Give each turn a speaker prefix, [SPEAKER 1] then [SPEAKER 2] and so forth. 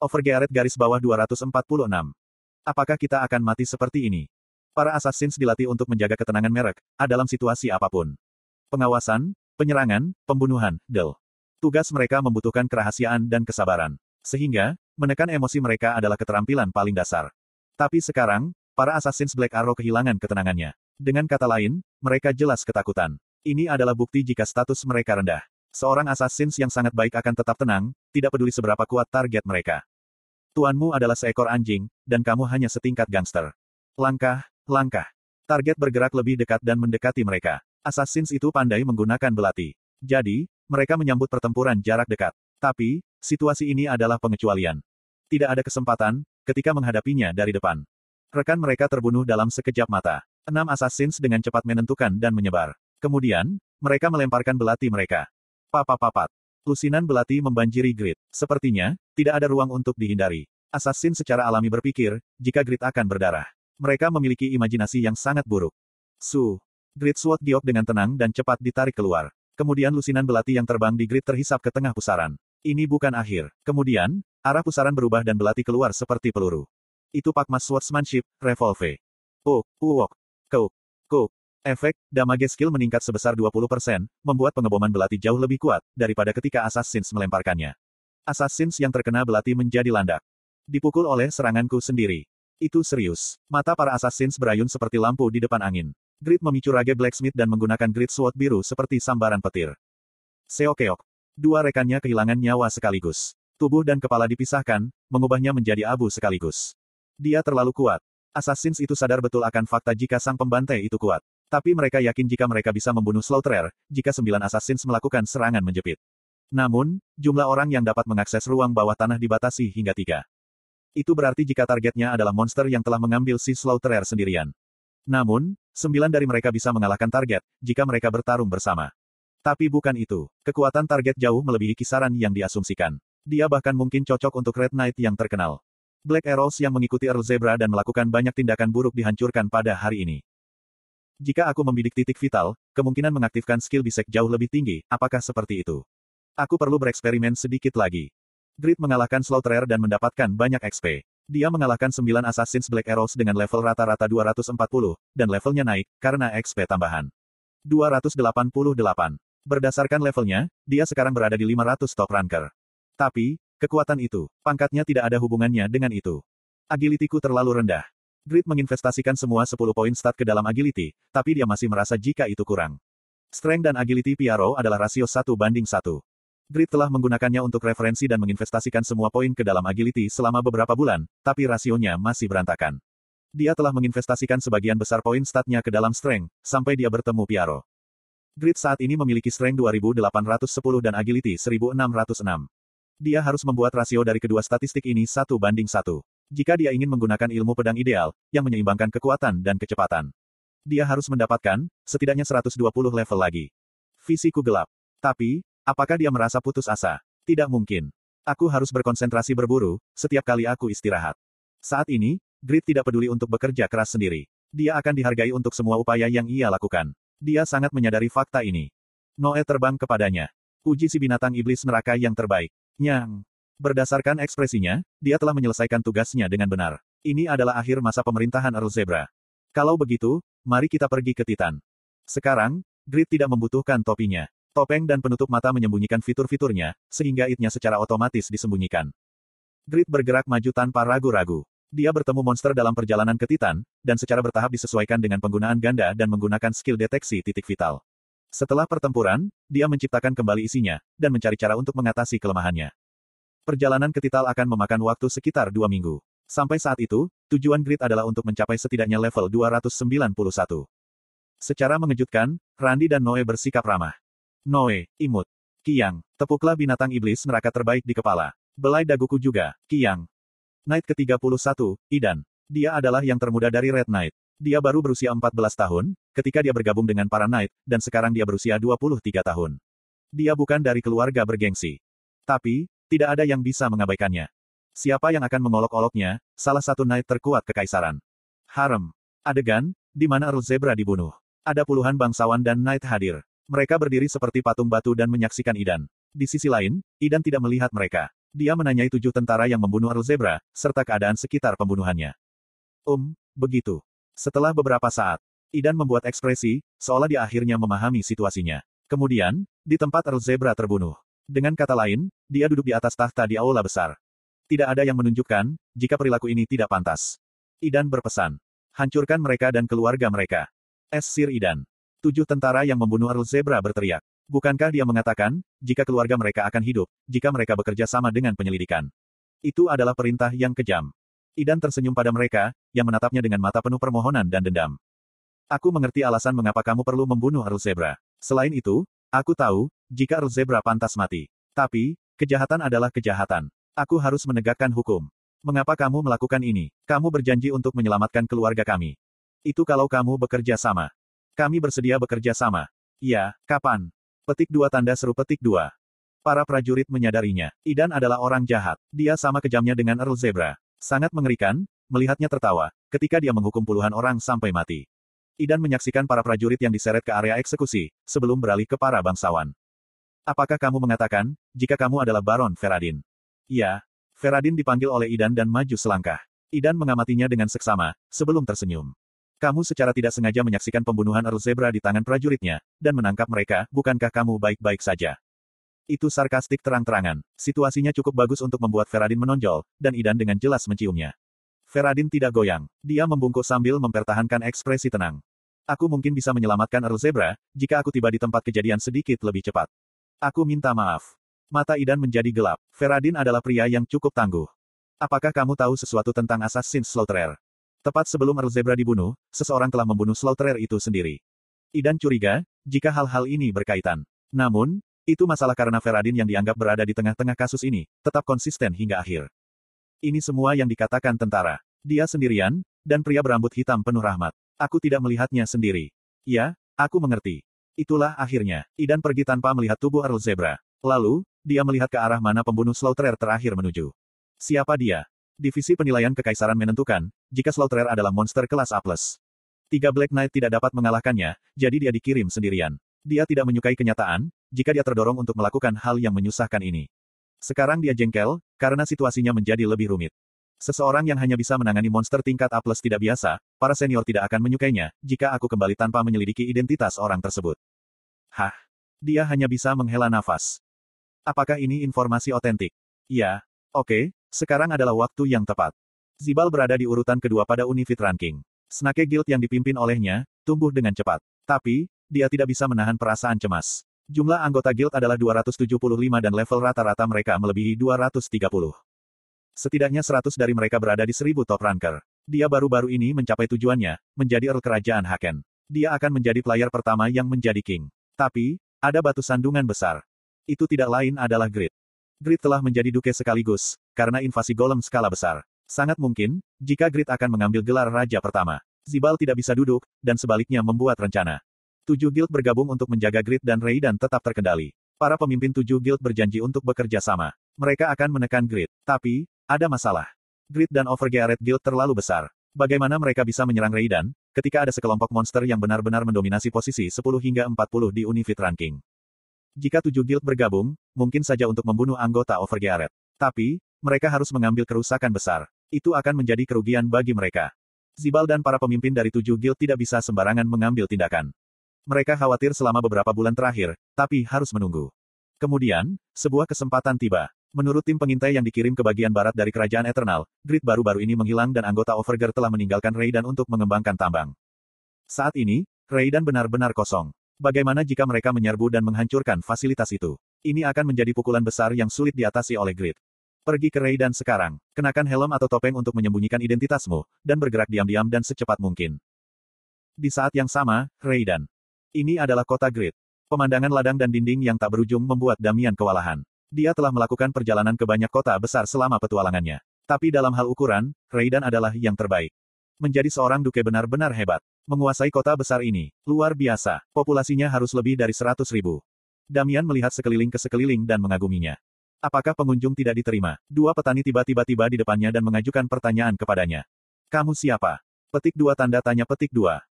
[SPEAKER 1] Overgearet garis bawah 246. Apakah kita akan mati seperti ini? Para assassins dilatih untuk menjaga ketenangan merek, dalam situasi apa pun. Pengawasan, penyerangan, pembunuhan, del. Tugas mereka membutuhkan kerahasiaan dan kesabaran. Sehingga, menekan emosi mereka adalah keterampilan paling dasar. Tapi sekarang, para assassins Black Arrow kehilangan ketenangannya. Dengan kata lain, mereka jelas ketakutan. Ini adalah bukti jika status mereka rendah. Seorang assassins yang sangat baik akan tetap tenang, tidak peduli seberapa kuat target mereka. Tuanmu adalah seekor anjing, dan kamu hanya setingkat gangster. Langkah, langkah. Target bergerak lebih dekat dan mendekati mereka. Assassins itu pandai menggunakan belati. Jadi, mereka menyambut pertempuran jarak dekat. Tapi, situasi ini adalah pengecualian. Tidak ada kesempatan, ketika menghadapinya dari depan. Rekan mereka terbunuh dalam sekejap mata. Enam assassins dengan cepat menentukan dan menyebar. Kemudian, mereka melemparkan belati mereka. Papapapat. Lusinan belati membanjiri grid. Sepertinya, tidak ada ruang untuk dihindari. Assassin secara alami berpikir, jika grid akan berdarah. Mereka memiliki imajinasi yang sangat buruk. Su. Grid sword giok dengan tenang dan cepat ditarik keluar. Kemudian lusinan belati yang terbang di grid terhisap ke tengah pusaran. Ini bukan akhir. Kemudian, arah pusaran berubah dan belati keluar seperti peluru. Itu Pakmas Swordsmanship, Revolve. Oh, uwok. Kau. Kau. Efek, damage skill meningkat sebesar 20%, membuat pengeboman belati jauh lebih kuat, daripada ketika Assassins melemparkannya. Assassins yang terkena belati menjadi landak. Dipukul oleh seranganku sendiri. Itu serius. Mata para Assassins berayun seperti lampu di depan angin. Grid memicu Rage Blacksmith dan menggunakan Grid Sword biru seperti sambaran petir. Seokeok. Dua rekannya kehilangan nyawa sekaligus. Tubuh dan kepala dipisahkan, mengubahnya menjadi abu sekaligus. Dia terlalu kuat. Assassins itu sadar betul akan fakta jika sang pembantai itu kuat. Tapi mereka yakin jika mereka bisa membunuh Slaughterer, jika sembilan Assassins melakukan serangan menjepit. Namun, jumlah orang yang dapat mengakses ruang bawah tanah dibatasi hingga tiga. Itu berarti jika targetnya adalah monster yang telah mengambil si Slaughterer sendirian. Namun, sembilan dari mereka bisa mengalahkan target, jika mereka bertarung bersama. Tapi bukan itu. Kekuatan target jauh melebihi kisaran yang diasumsikan. Dia bahkan mungkin cocok untuk Red Knight yang terkenal. Black Arrows yang mengikuti Earl Zebra dan melakukan banyak tindakan buruk dihancurkan pada hari ini. Jika aku membidik titik vital, kemungkinan mengaktifkan skill bisek jauh lebih tinggi, apakah seperti itu? Aku perlu bereksperimen sedikit lagi. Grid mengalahkan Slaughterer dan mendapatkan banyak XP. Dia mengalahkan 9 Assassins Black Arrows dengan level rata-rata 240, dan levelnya naik, karena XP tambahan. 288. Berdasarkan levelnya, dia sekarang berada di 500 top ranker. Tapi, kekuatan itu, pangkatnya tidak ada hubungannya dengan itu. Agilityku terlalu rendah. Grid menginvestasikan semua 10 poin stat ke dalam agility, tapi dia masih merasa jika itu kurang. Strength dan agility PRO adalah rasio 1 banding 1. Grid telah menggunakannya untuk referensi dan menginvestasikan semua poin ke dalam agility selama beberapa bulan, tapi rasionya masih berantakan. Dia telah menginvestasikan sebagian besar poin statnya ke dalam strength, sampai dia bertemu Piaro. Grid saat ini memiliki strength 2810 dan agility 1606. Dia harus membuat rasio dari kedua statistik ini satu banding satu. Jika dia ingin menggunakan ilmu pedang ideal, yang menyeimbangkan kekuatan dan kecepatan. Dia harus mendapatkan, setidaknya 120 level lagi. Visiku gelap. Tapi, apakah dia merasa putus asa? Tidak mungkin. Aku harus berkonsentrasi berburu, setiap kali aku istirahat. Saat ini, Grid tidak peduli untuk bekerja keras sendiri. Dia akan dihargai untuk semua upaya yang ia lakukan. Dia sangat menyadari fakta ini. Noe terbang kepadanya. Puji si binatang iblis neraka yang terbaik. Nyang. Berdasarkan ekspresinya, dia telah menyelesaikan tugasnya dengan benar. Ini adalah akhir masa pemerintahan Earl Zebra. Kalau begitu, mari kita pergi ke Titan. Sekarang, Grid tidak membutuhkan topinya. Topeng dan penutup mata menyembunyikan fitur-fiturnya, sehingga itnya secara otomatis disembunyikan. Grid bergerak maju tanpa ragu-ragu. Dia bertemu monster dalam perjalanan ke Titan, dan secara bertahap disesuaikan dengan penggunaan ganda dan menggunakan skill deteksi titik vital. Setelah pertempuran, dia menciptakan kembali isinya, dan mencari cara untuk mengatasi kelemahannya. Perjalanan ke Tital akan memakan waktu sekitar dua minggu. Sampai saat itu, tujuan grid adalah untuk mencapai setidaknya level 291. Secara mengejutkan, Randy dan Noe bersikap ramah. Noe, imut. Kiang, tepuklah binatang iblis neraka terbaik di kepala. Belai daguku juga, Kiang. Knight ke-31, Idan. Dia adalah yang termuda dari Red Knight. Dia baru berusia 14 tahun, ketika dia bergabung dengan para Knight, dan sekarang dia berusia 23 tahun. Dia bukan dari keluarga bergengsi. Tapi, tidak ada yang bisa mengabaikannya. Siapa yang akan mengolok-oloknya, salah satu knight terkuat kekaisaran. Harem. Adegan, di mana Earl Zebra dibunuh. Ada puluhan bangsawan dan knight hadir. Mereka berdiri seperti patung batu dan menyaksikan Idan. Di sisi lain, Idan tidak melihat mereka. Dia menanyai tujuh tentara yang membunuh Earl Zebra, serta keadaan sekitar pembunuhannya. Um, begitu. Setelah beberapa saat, Idan membuat ekspresi, seolah dia akhirnya memahami situasinya. Kemudian, di tempat Earl Zebra terbunuh. Dengan kata lain, dia duduk di atas tahta di aula besar. Tidak ada yang menunjukkan, jika perilaku ini tidak pantas. Idan berpesan. Hancurkan mereka dan keluarga mereka. Es Sir Idan. Tujuh tentara yang membunuh Earl Zebra berteriak. Bukankah dia mengatakan, jika keluarga mereka akan hidup, jika mereka bekerja sama dengan penyelidikan? Itu adalah perintah yang kejam. Idan tersenyum pada mereka, yang menatapnya dengan mata penuh permohonan dan dendam. Aku mengerti alasan mengapa kamu perlu membunuh Earl Zebra. Selain itu, aku tahu, jika Zebra pantas mati. Tapi, kejahatan adalah kejahatan. Aku harus menegakkan hukum. Mengapa kamu melakukan ini? Kamu berjanji untuk menyelamatkan keluarga kami. Itu kalau kamu bekerja sama. Kami bersedia bekerja sama. Ya, kapan? Petik dua tanda seru petik dua. Para prajurit menyadarinya. Idan adalah orang jahat. Dia sama kejamnya dengan Earl Zebra. Sangat mengerikan, melihatnya tertawa, ketika dia menghukum puluhan orang sampai mati. Idan menyaksikan para prajurit yang diseret ke area eksekusi, sebelum beralih ke para bangsawan. Apakah kamu mengatakan, jika kamu adalah Baron Feradin? Iya. Feradin dipanggil oleh Idan dan maju selangkah. Idan mengamatinya dengan seksama, sebelum tersenyum. Kamu secara tidak sengaja menyaksikan pembunuhan Earl Zebra di tangan prajuritnya, dan menangkap mereka, bukankah kamu baik-baik saja? Itu sarkastik terang-terangan. Situasinya cukup bagus untuk membuat Feradin menonjol, dan Idan dengan jelas menciumnya. Feradin tidak goyang. Dia membungkuk sambil mempertahankan ekspresi tenang. Aku mungkin bisa menyelamatkan Earl Zebra, jika aku tiba di tempat kejadian sedikit lebih cepat. Aku minta maaf. Mata Idan menjadi gelap. Feradin adalah pria yang cukup tangguh. Apakah kamu tahu sesuatu tentang Assassin Slaughterer? Tepat sebelum Earl Zebra dibunuh, seseorang telah membunuh Slaughterer itu sendiri. Idan curiga, jika hal-hal ini berkaitan. Namun, itu masalah karena Feradin yang dianggap berada di tengah-tengah kasus ini, tetap konsisten hingga akhir. Ini semua yang dikatakan tentara. Dia sendirian, dan pria berambut hitam penuh rahmat. Aku tidak melihatnya sendiri. Ya, aku mengerti. Itulah akhirnya, Idan pergi tanpa melihat tubuh Earl Zebra. Lalu, dia melihat ke arah mana pembunuh Slaughterer terakhir menuju. Siapa dia? Divisi penilaian kekaisaran menentukan, jika Slaughterer adalah monster kelas A+. Tiga Black Knight tidak dapat mengalahkannya, jadi dia dikirim sendirian. Dia tidak menyukai kenyataan, jika dia terdorong untuk melakukan hal yang menyusahkan ini. Sekarang dia jengkel, karena situasinya menjadi lebih rumit. Seseorang yang hanya bisa menangani monster tingkat A+ tidak biasa, para senior tidak akan menyukainya, jika aku kembali tanpa menyelidiki identitas orang tersebut. Hah? Dia hanya bisa menghela nafas. Apakah ini informasi otentik? Ya. Oke, sekarang adalah waktu yang tepat. Zibal berada di urutan kedua pada Unifit Ranking. Snake Guild yang dipimpin olehnya, tumbuh dengan cepat. Tapi, dia tidak bisa menahan perasaan cemas. Jumlah anggota guild adalah 275 dan level rata-rata mereka melebihi 230. Setidaknya 100 dari mereka berada di 1000 top ranker. Dia baru-baru ini mencapai tujuannya, menjadi Earl Kerajaan Haken. Dia akan menjadi player pertama yang menjadi king. Tapi, ada batu sandungan besar itu tidak lain adalah Grid. Grid telah menjadi duke sekaligus, karena invasi golem skala besar. Sangat mungkin, jika Grid akan mengambil gelar raja pertama. Zibal tidak bisa duduk, dan sebaliknya membuat rencana. Tujuh guild bergabung untuk menjaga Grid dan dan tetap terkendali. Para pemimpin tujuh guild berjanji untuk bekerja sama. Mereka akan menekan Grid. Tapi, ada masalah. Grid dan Overgeared Guild terlalu besar. Bagaimana mereka bisa menyerang Raidan, ketika ada sekelompok monster yang benar-benar mendominasi posisi 10 hingga 40 di Unifit Ranking. Jika tujuh guild bergabung, mungkin saja untuk membunuh anggota Overgearet. Tapi, mereka harus mengambil kerusakan besar. Itu akan menjadi kerugian bagi mereka. Zibal dan para pemimpin dari tujuh guild tidak bisa sembarangan mengambil tindakan. Mereka khawatir selama beberapa bulan terakhir, tapi harus menunggu. Kemudian, sebuah kesempatan tiba. Menurut tim pengintai yang dikirim ke bagian barat dari Kerajaan Eternal, grid baru-baru ini menghilang dan anggota Overgear telah meninggalkan Raidan untuk mengembangkan tambang. Saat ini, Raidan benar-benar kosong. Bagaimana jika mereka menyerbu dan menghancurkan fasilitas itu? Ini akan menjadi pukulan besar yang sulit diatasi oleh Grid. Pergi ke Raidan sekarang. Kenakan helm atau topeng untuk menyembunyikan identitasmu, dan bergerak diam-diam dan secepat mungkin. Di saat yang sama, Raidan. Ini adalah kota Grid. Pemandangan ladang dan dinding yang tak berujung membuat Damian kewalahan. Dia telah melakukan perjalanan ke banyak kota besar selama petualangannya. Tapi dalam hal ukuran, Raidan adalah yang terbaik. Menjadi seorang duke benar-benar hebat. Menguasai kota besar ini. Luar biasa. Populasinya harus lebih dari seratus ribu. Damian melihat sekeliling ke sekeliling dan mengaguminya. Apakah pengunjung tidak diterima? Dua petani tiba-tiba tiba di depannya dan mengajukan pertanyaan kepadanya. Kamu siapa? Petik dua tanda tanya petik dua.